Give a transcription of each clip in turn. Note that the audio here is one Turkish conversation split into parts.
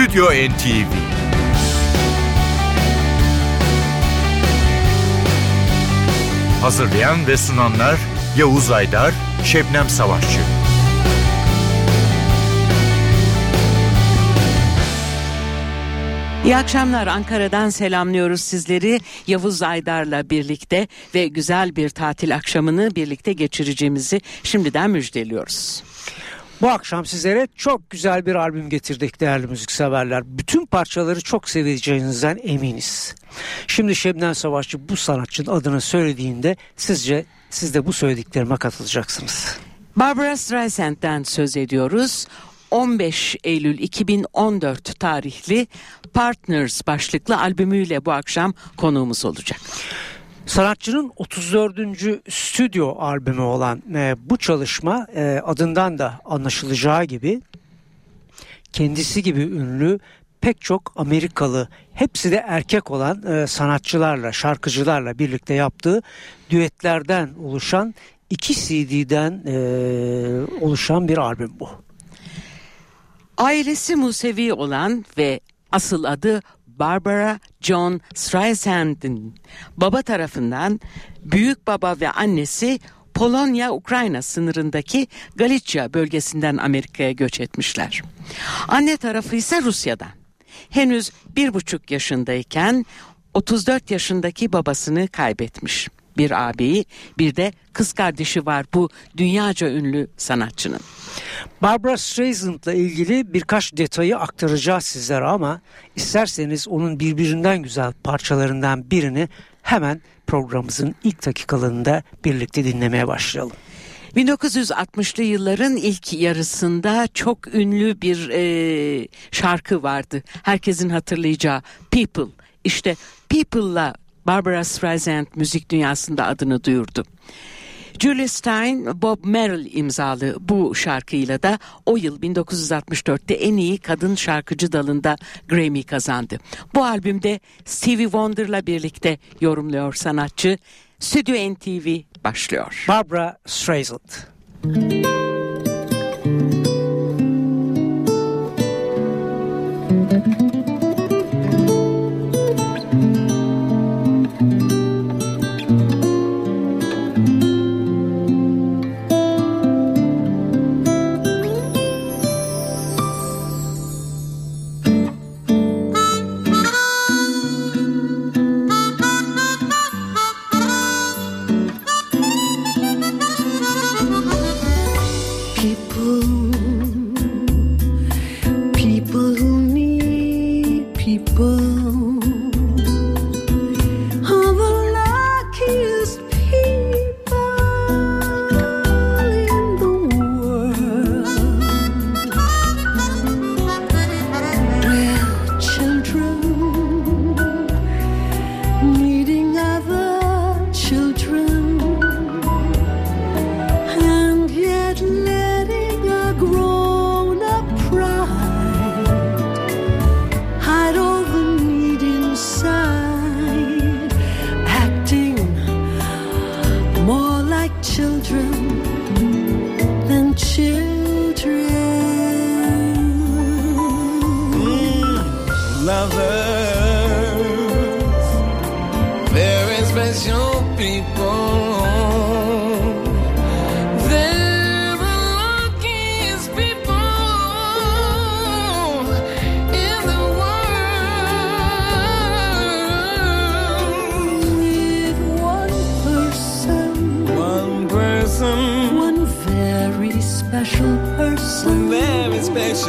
Stüdyo NTV Hazırlayan ve sunanlar Yavuz Aydar, Şebnem Savaşçı. İyi akşamlar Ankara'dan selamlıyoruz sizleri Yavuz Aydar'la birlikte ve güzel bir tatil akşamını birlikte geçireceğimizi şimdiden müjdeliyoruz. Bu akşam sizlere çok güzel bir albüm getirdik değerli müzikseverler. Bütün parçaları çok seveceğinizden eminiz. Şimdi Şebnem Savaşçı bu sanatçının adını söylediğinde sizce siz de bu söylediklerime katılacaksınız. Barbara Streisand'den söz ediyoruz. 15 Eylül 2014 tarihli Partners başlıklı albümüyle bu akşam konuğumuz olacak. Sanatçının 34. stüdyo albümü olan e, bu çalışma e, adından da anlaşılacağı gibi kendisi gibi ünlü pek çok Amerikalı hepsi de erkek olan e, sanatçılarla şarkıcılarla birlikte yaptığı düetlerden oluşan iki CD'den e, oluşan bir albüm bu. Ailesi Musevi olan ve asıl adı Barbara John Streisand'ın baba tarafından büyük baba ve annesi Polonya-Ukrayna sınırındaki Galicia bölgesinden Amerika'ya göç etmişler. Anne tarafı ise Rusya'dan. Henüz bir buçuk yaşındayken 34 yaşındaki babasını kaybetmiş. Bir ağabeyi bir de kız kardeşi var bu dünyaca ünlü sanatçının. Barbara Streisand'la ilgili birkaç detayı aktaracağız sizlere ama isterseniz onun birbirinden güzel parçalarından birini hemen programımızın ilk dakikalarında birlikte dinlemeye başlayalım. 1960'lı yılların ilk yarısında çok ünlü bir e, şarkı vardı. Herkesin hatırlayacağı People. İşte People'la Barbara Streisand müzik dünyasında adını duyurdu. Julia Stein, Bob Merrill imzalı bu şarkıyla da o yıl 1964'te en iyi kadın şarkıcı dalında Grammy kazandı. Bu albümde Stevie Wonder'la birlikte yorumluyor sanatçı. Stüdyo NTV başlıyor. Barbara Streisand.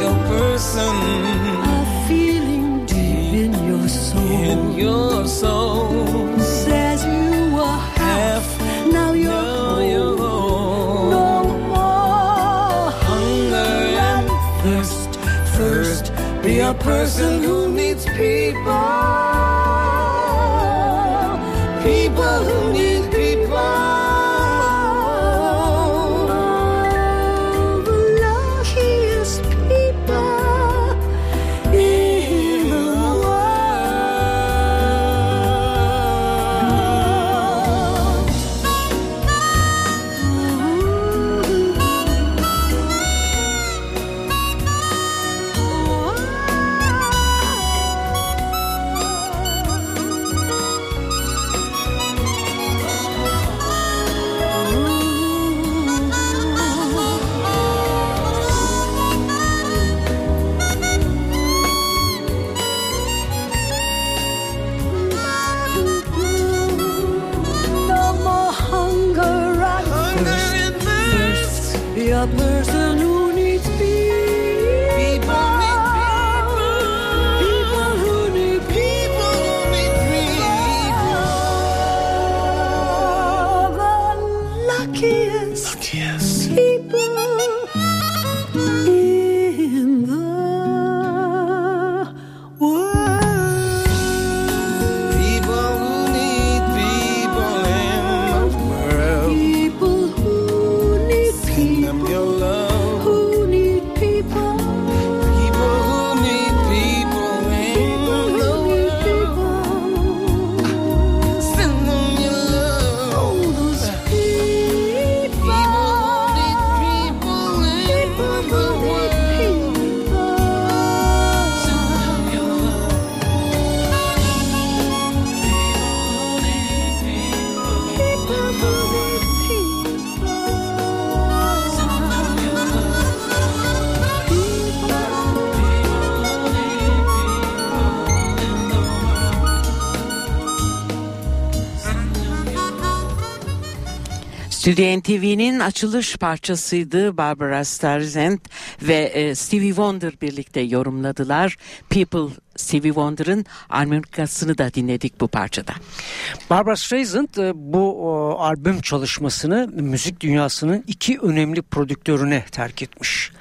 your person. A feeling deep in your soul. In your soul. Says you were half. now you're whole. No more hunger and thirst. First, be a person who needs people. person Stüdyo NTV'nin açılış parçasıydı Barbara Streisand ve e, Stevie Wonder birlikte yorumladılar. People Stevie Wonder'ın armonikasını da dinledik bu parçada. Barbara Streisand e, bu albüm çalışmasını müzik dünyasının iki önemli prodüktörüne terk etmiş.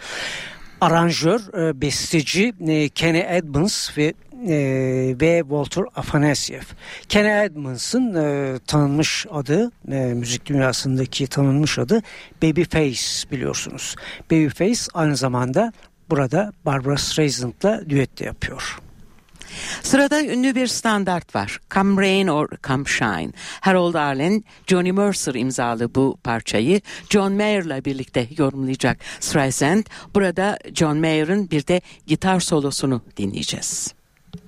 Aranjör, e, besteci Kenny Edmonds ve e, ve Walter Afanasiev. Kenny Edmonds'ın e, tanınmış adı, e, müzik dünyasındaki tanınmış adı Babyface biliyorsunuz. Babyface aynı zamanda burada Barbara Streisand'la düet de yapıyor. Sırada ünlü bir standart var. Come Rain or Come Shine. Harold Arlen, Johnny Mercer imzalı bu parçayı John Mayer'la birlikte yorumlayacak Streisand. Burada John Mayer'ın bir de gitar solosunu dinleyeceğiz. I'm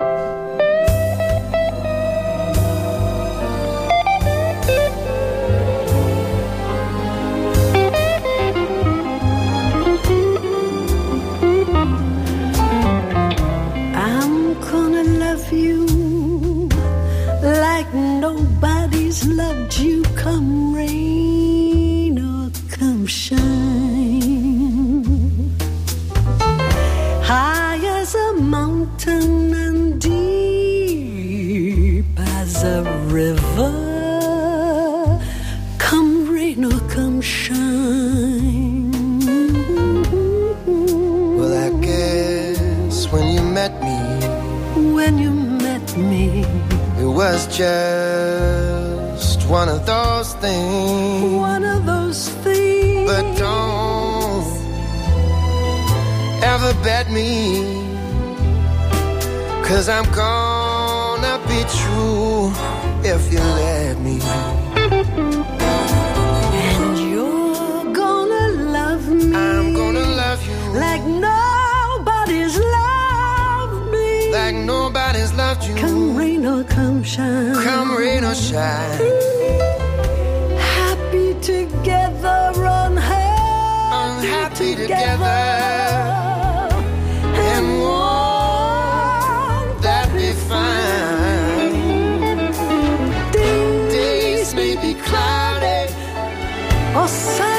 gonna love you like nobody's loved you, come rain or come shine. High as a mountain. River. Come rain or come shine. Well, I guess when you met me, When you met me, it was just one of those things. one of those things. But don't ever bet me, cause I'm gonna be true if you let me. And you're gonna love me. I'm gonna love you like nobody's loved me. like nobody's loved you. come rain or come shine. Come rain or shine. Happy together, unhappy, Unhappy together. And or sunny.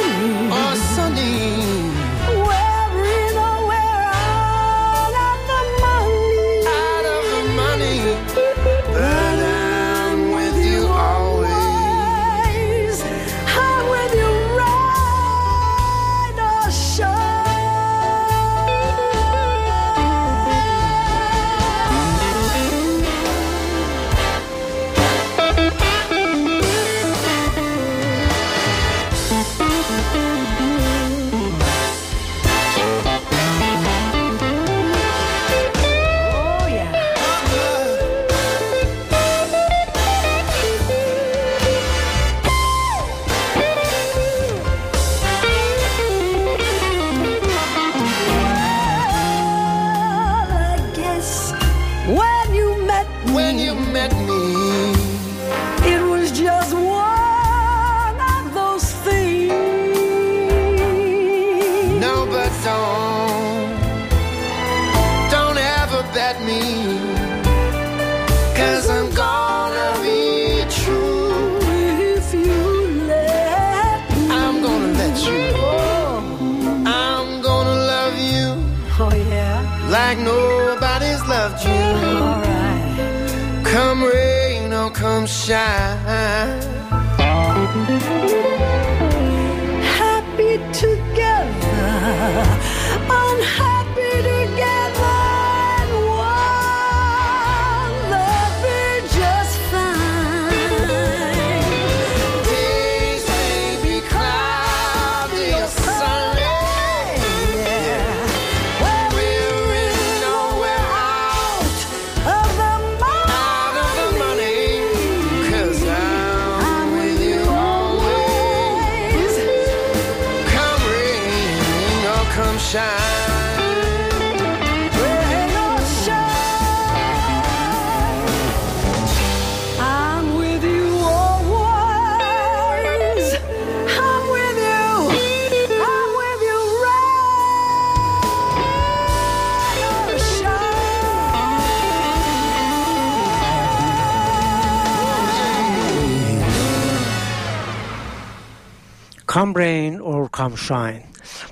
Come Shine.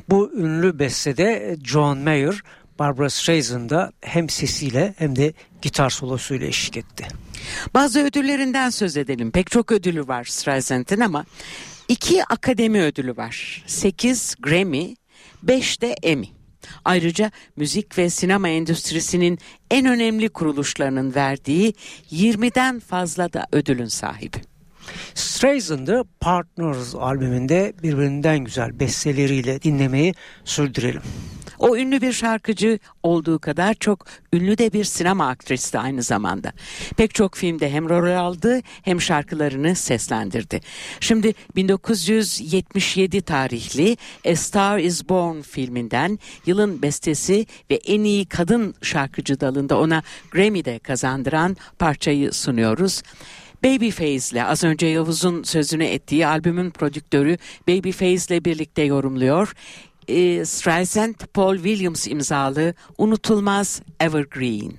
Bu ünlü bestede John Mayer, Barbara Streisand'a hem sesiyle hem de gitar solosuyla eşlik etti. Bazı ödüllerinden söz edelim. Pek çok ödülü var Streisand'ın ama iki akademi ödülü var. Sekiz Grammy, beş de Emmy. Ayrıca müzik ve sinema endüstrisinin en önemli kuruluşlarının verdiği 20'den fazla da ödülün sahibi. Streisand'ı Partners albümünde birbirinden güzel besteleriyle dinlemeyi sürdürelim. O ünlü bir şarkıcı olduğu kadar çok ünlü de bir sinema aktristi aynı zamanda. Pek çok filmde hem rol aldı hem şarkılarını seslendirdi. Şimdi 1977 tarihli A Star Is Born filminden yılın bestesi ve en iyi kadın şarkıcı dalında ona Grammy'de kazandıran parçayı sunuyoruz. Babyface ile az önce Yavuz'un sözünü ettiği albümün prodüktörü Babyface ile birlikte yorumluyor. E, Streisand Paul Williams imzalı unutulmaz Evergreen.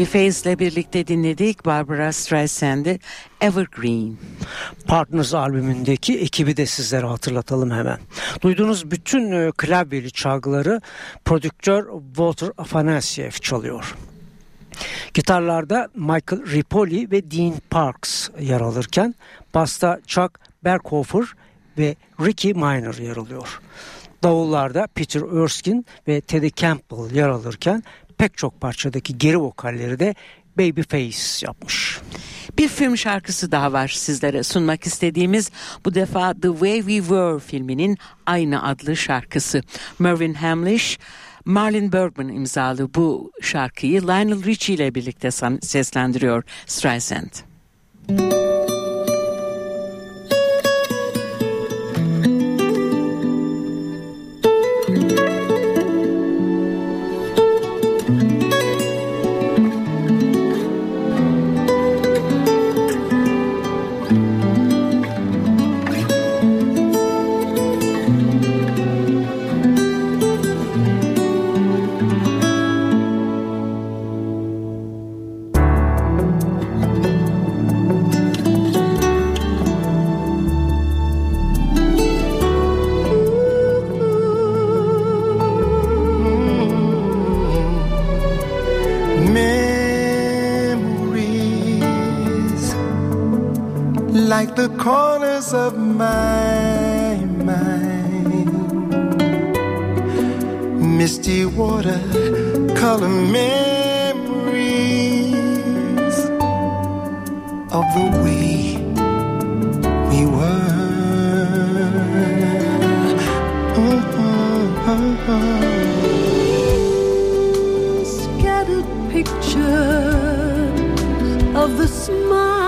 Babyface ile birlikte dinledik Barbara Streisand'ı Evergreen. Partners albümündeki ekibi de sizlere hatırlatalım hemen. Duyduğunuz bütün e, klavyeli çalgıları prodüktör Walter Afanasiev çalıyor. Gitarlarda Michael Ripoli ve Dean Parks yer alırken basta Chuck Berghofer ve Ricky Minor yer alıyor. Davullarda Peter Erskine ve Teddy Campbell yer alırken pek çok parçadaki geri vokalleri de Babyface yapmış. Bir film şarkısı daha var sizlere sunmak istediğimiz bu defa The Way We Were filminin aynı adlı şarkısı. Mervyn Hamlish Marlon Bergman imzalı bu şarkıyı Lionel Richie ile birlikte seslendiriyor Streisand. Müzik like the corners of my mind. Misty water, color memories of the way we were. Scattered pictures of the smile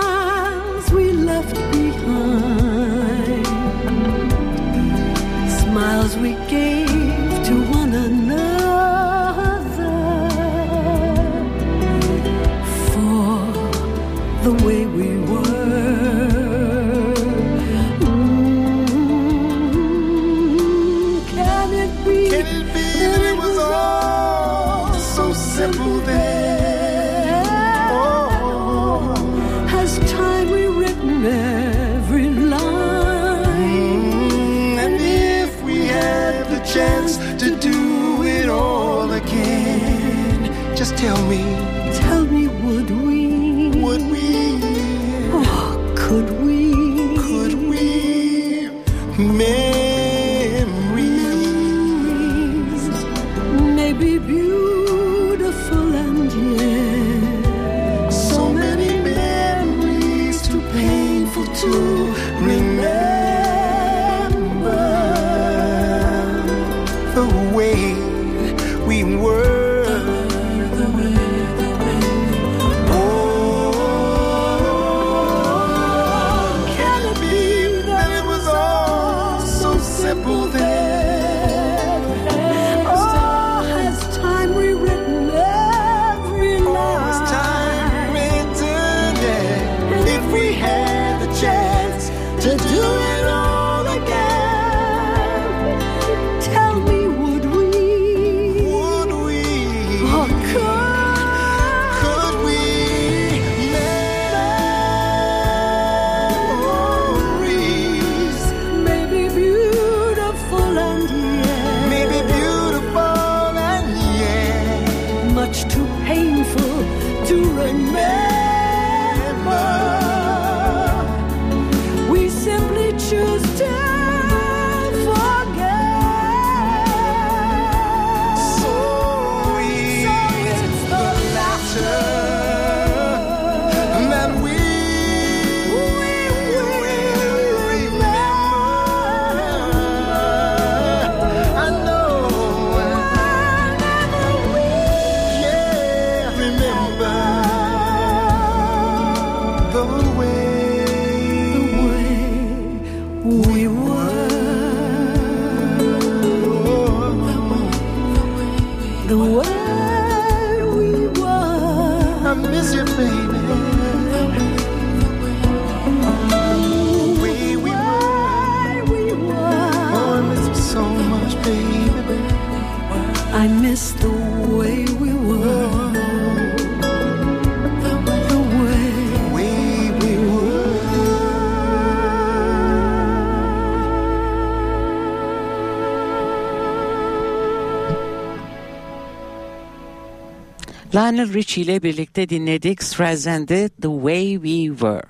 Lionel Richie ile birlikte dinledik Streisand'ı The Way We Were.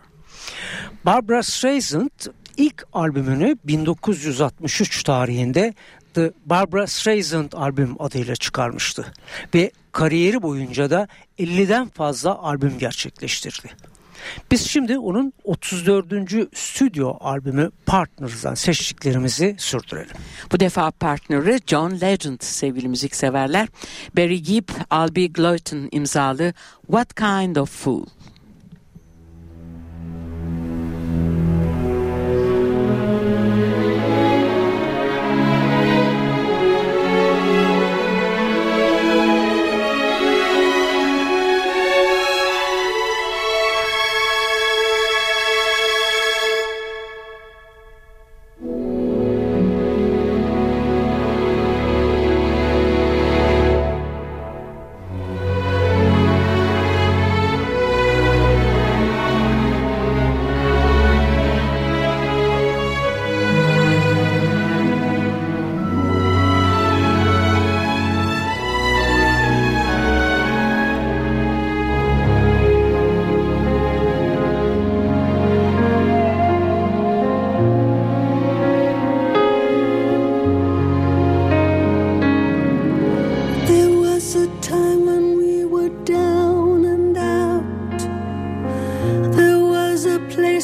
Barbara Streisand ilk albümünü 1963 tarihinde The Barbara Streisand albüm adıyla çıkarmıştı ve kariyeri boyunca da 50'den fazla albüm gerçekleştirdi. Biz şimdi onun 34. stüdyo albümü Partners'dan seçtiklerimizi sürdürelim. Bu defa partneri John Legend sevgili müzikseverler. Barry Gibb, Albie Gluyton imzalı What Kind of Fool?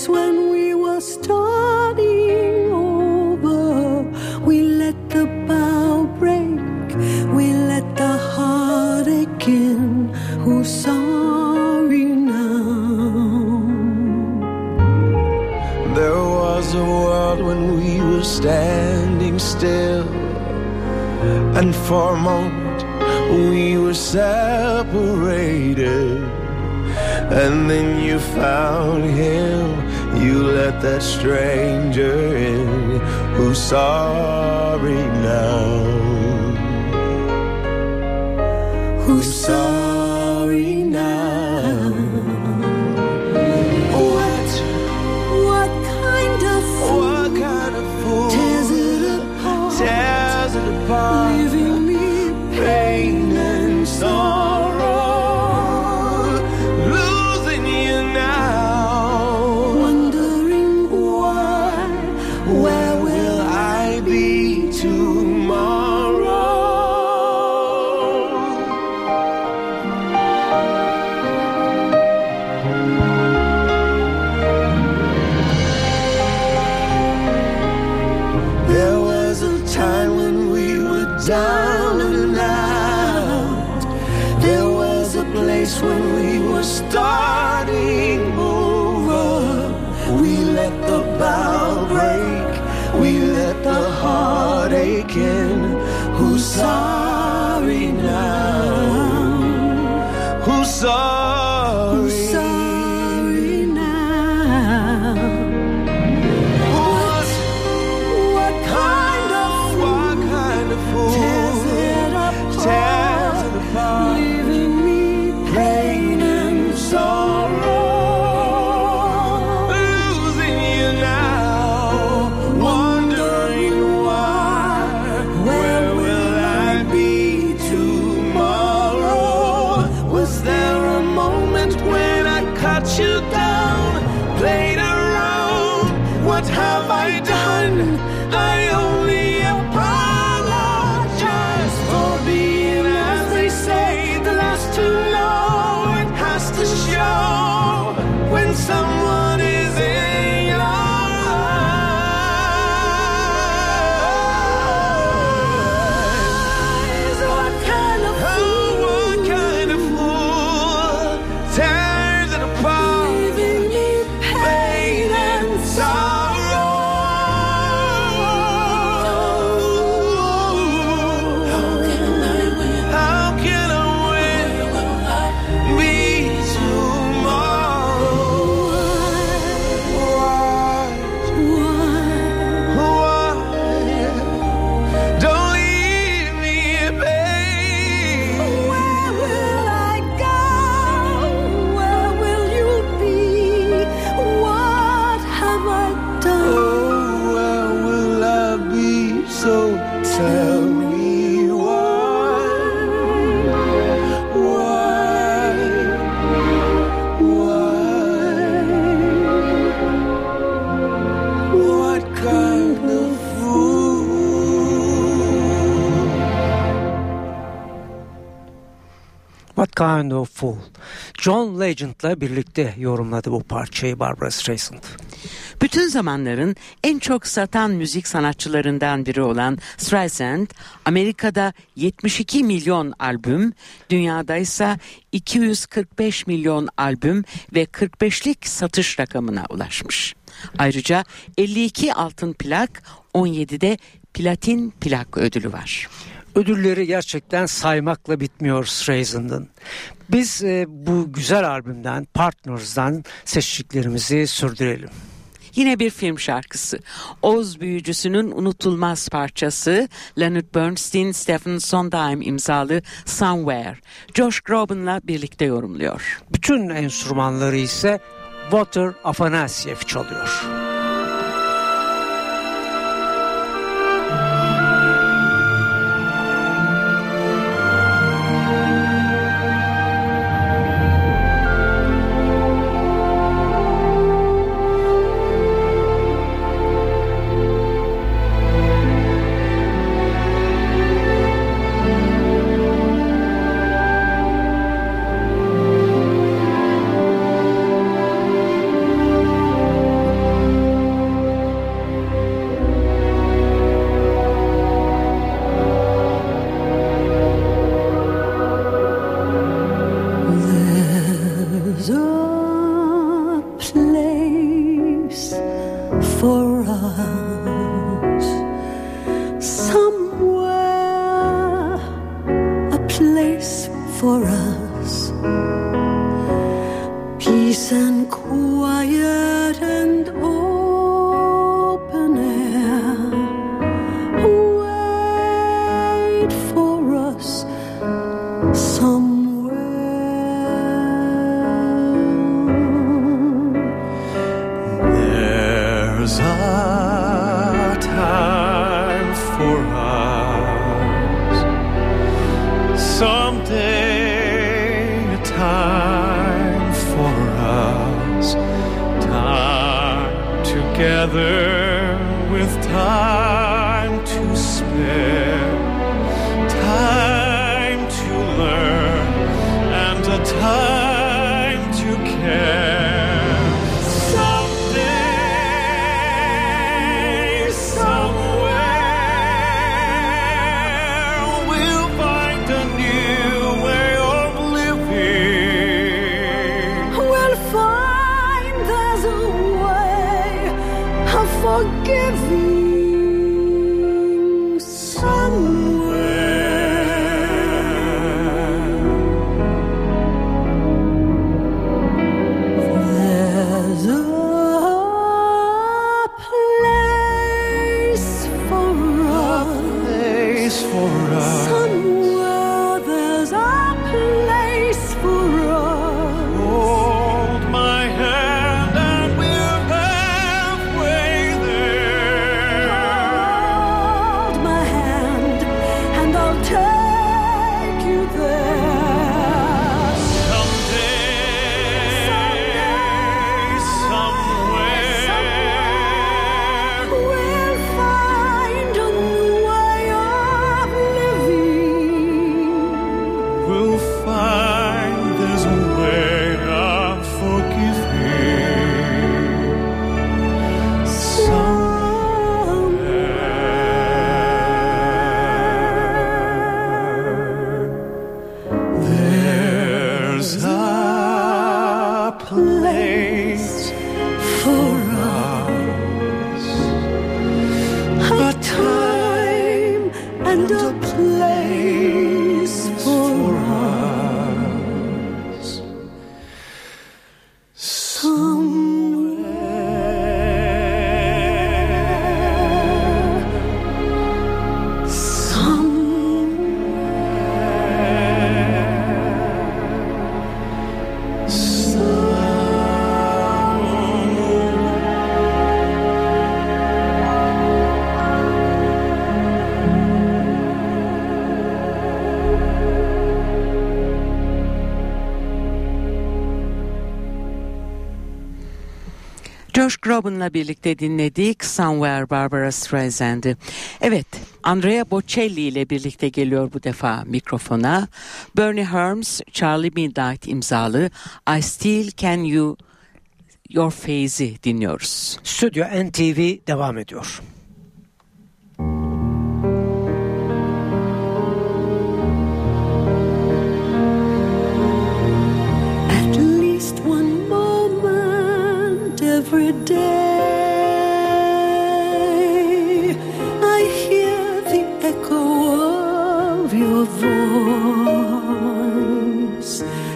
When we were starting over. We let the bow break, we let the heartache in. Who's sorry now? There was a world when we were standing still, and for a moment we were separated. And then you found him, you let that stranger in who's sorry now. Who's sorry down and out. There was a place when we were starting over. We let the bow break, we let the heartache in. Who's sorry Kind of Fool? John Legend'la birlikte yorumladı bu parçayı Barbara Streisand. Bütün zamanların en çok satan müzik sanatçılarından biri olan Streisand, Amerika'da 72 milyon albüm, dünyada ise 245 milyon albüm ve 45'lik satış rakamına ulaşmış. Ayrıca 52 altın plak, 17'de platin plak ödülü var. Ödülleri gerçekten saymakla bitmiyor Streisand'ın. Biz e, bu güzel albümden, Partners'dan seçtiklerimizi sürdürelim. Yine bir film şarkısı. Oz büyücüsünün unutulmaz parçası Leonard Bernstein, Stephen Sondheim imzalı Somewhere. Josh Groban'la birlikte yorumluyor. Bütün enstrümanları ise Walter Afanasyev çalıyor. For us, peace and quiet Josh Groban'la birlikte dinledik Somewhere Barbara Streisand'ı. Evet, Andrea Bocelli ile birlikte geliyor bu defa mikrofona. Bernie Herms, Charlie Midnight imzalı I Still Can You Your Face'i dinliyoruz. Stüdyo NTV devam ediyor. Every day, I hear the echo of your voice,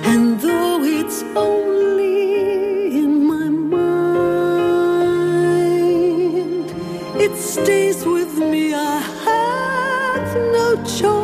and though it's only in my mind, it stays with me. I have no choice.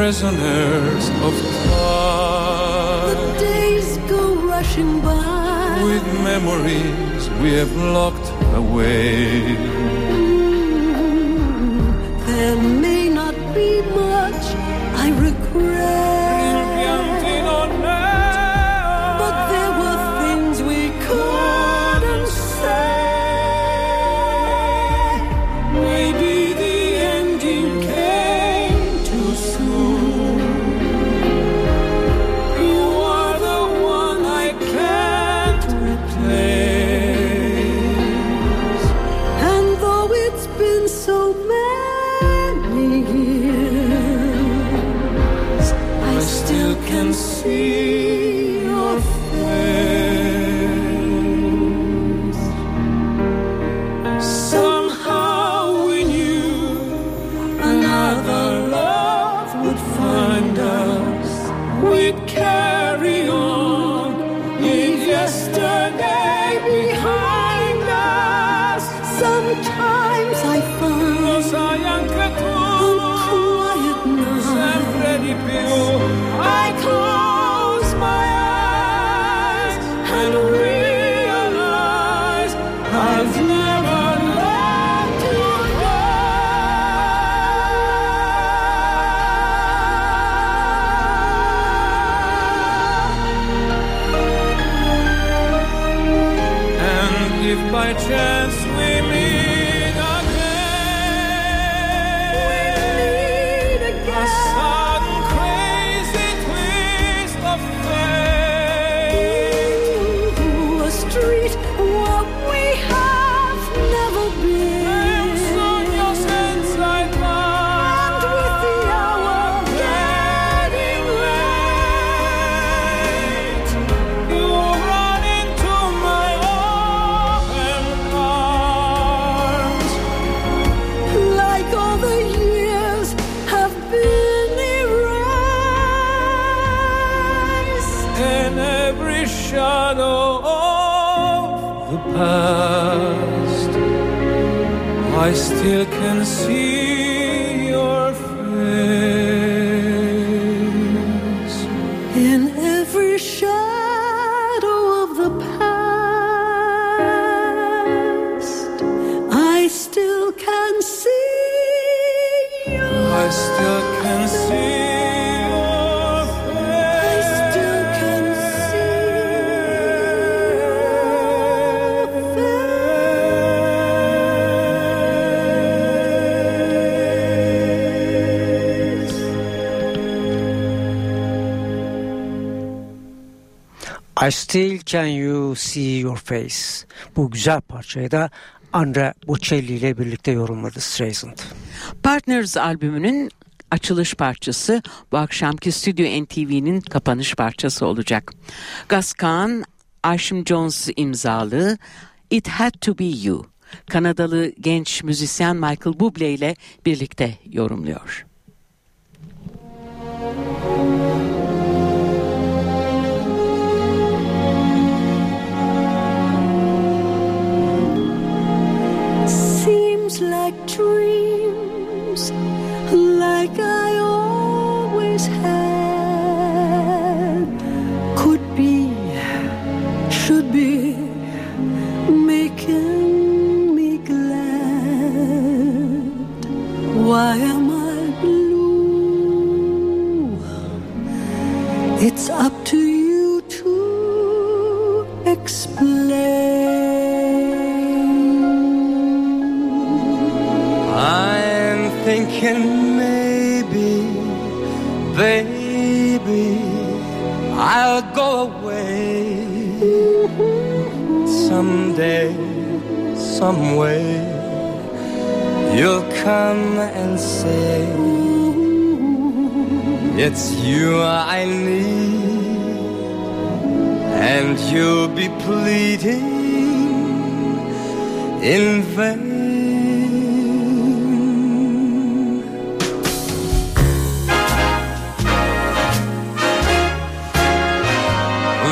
Prisoners of time. The days go rushing by. With memories we have locked away. Can see Still Can You See Your Face. Bu güzel parçayı da Andrea Bocelli ile birlikte yorumladı Streisand. Partners albümünün açılış parçası bu akşamki Stüdyo NTV'nin kapanış parçası olacak. Gus Kahn, Ashim Jones imzalı It Had To Be You. Kanadalı genç müzisyen Michael Bublé ile birlikte yorumluyor. up to you to explain. I'm thinking maybe, baby, I'll go away someday, some way. You'll come and say. It's you I need and you'll be pleading in vain.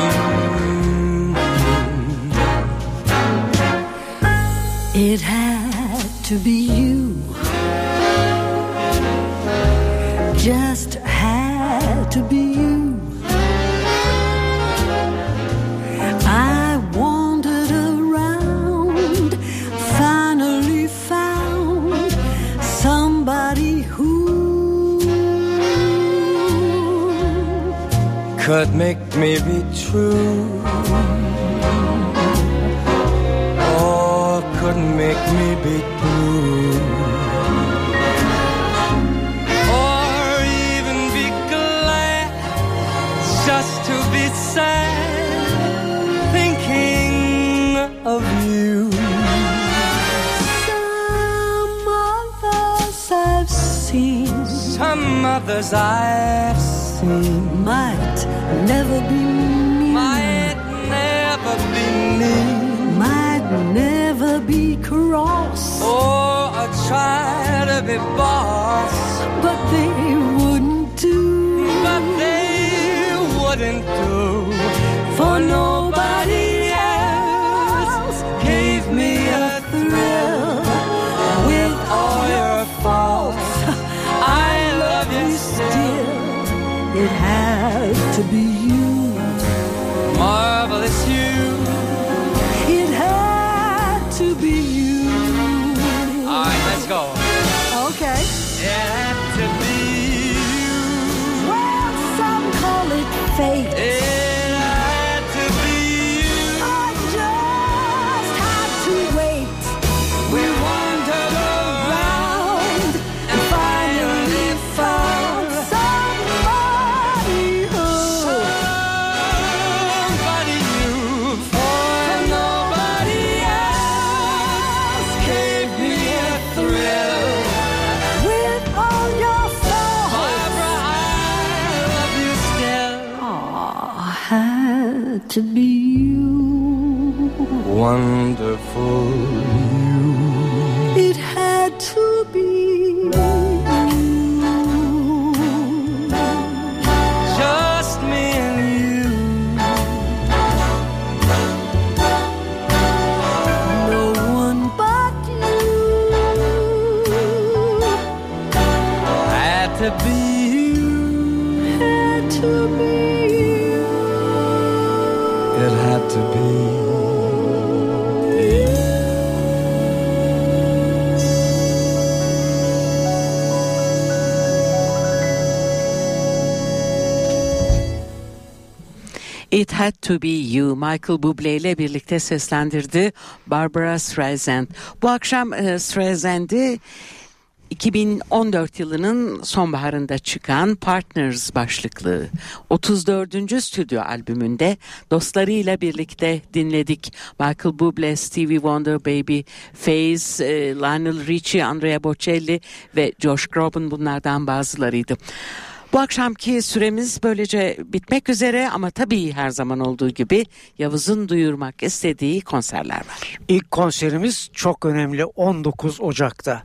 Mm-hmm. It had to be you. Just could make me be true. Or could make me be blue. Or even be glad just to be sad, thinking of you. some others I've seen Some others I've seen try to be boss. but they wouldn't do But they wouldn't do for nobody Wonderful you. It had to be you. Just me and you. No one but you. Had to be you. Had to be Had To Be You Michael Bublé ile birlikte seslendirdi Barbara Streisand. Bu akşam e, Streisand'i 2014 yılının sonbaharında çıkan Partners başlıklı 34. stüdyo albümünde dostlarıyla birlikte dinledik. Michael Bublé, Stevie Wonder, Baby Faze, e, Lionel Richie, Andrea Bocelli ve Josh Groban bunlardan bazılarıydı. Bu akşamki süremiz böylece bitmek üzere ama tabii her zaman olduğu gibi Yavuz'un duyurmak istediği konserler var. İlk konserimiz çok önemli 19 Ocak'ta.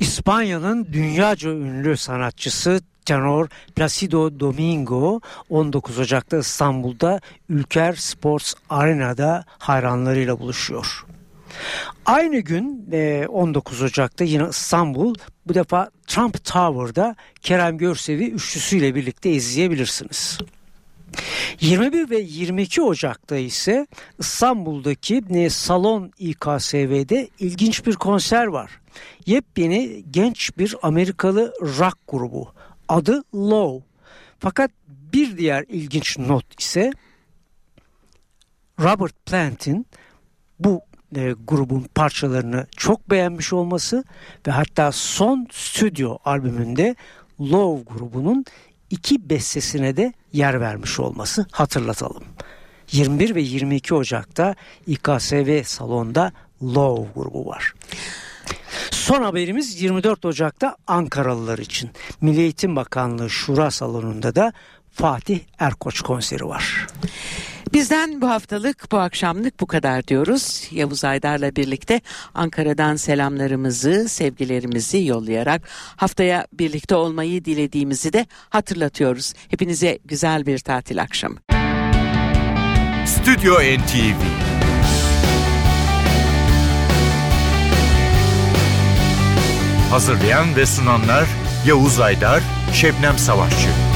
İspanya'nın dünyaca ünlü sanatçısı tenor Placido Domingo 19 Ocak'ta İstanbul'da Ülker Sports Arena'da hayranlarıyla buluşuyor. Aynı gün e, 19 Ocak'ta yine İstanbul bu defa Trump Tower'da Kerem Görsevi üçlüsüyle birlikte izleyebilirsiniz. 21 ve 22 Ocak'ta ise İstanbul'daki e, Salon İKSV'de ilginç bir konser var. Yepyeni genç bir Amerikalı rock grubu. Adı Low. Fakat bir diğer ilginç not ise Robert Plant'in bu e, grubun parçalarını çok beğenmiş olması ve hatta son stüdyo albümünde Love grubunun iki bestesine de yer vermiş olması hatırlatalım. 21 ve 22 Ocak'ta İKSV salonda Love grubu var. Son haberimiz 24 Ocak'ta Ankaralılar için. Milli Eğitim Bakanlığı Şura Salonu'nda da Fatih Erkoç konseri var. Bizden bu haftalık, bu akşamlık bu kadar diyoruz. Yavuz Aydar'la birlikte Ankara'dan selamlarımızı, sevgilerimizi yollayarak haftaya birlikte olmayı dilediğimizi de hatırlatıyoruz. Hepinize güzel bir tatil akşamı. Stüdyo NTV Hazırlayan ve sunanlar Yavuz Aydar, Şebnem Savaşçı.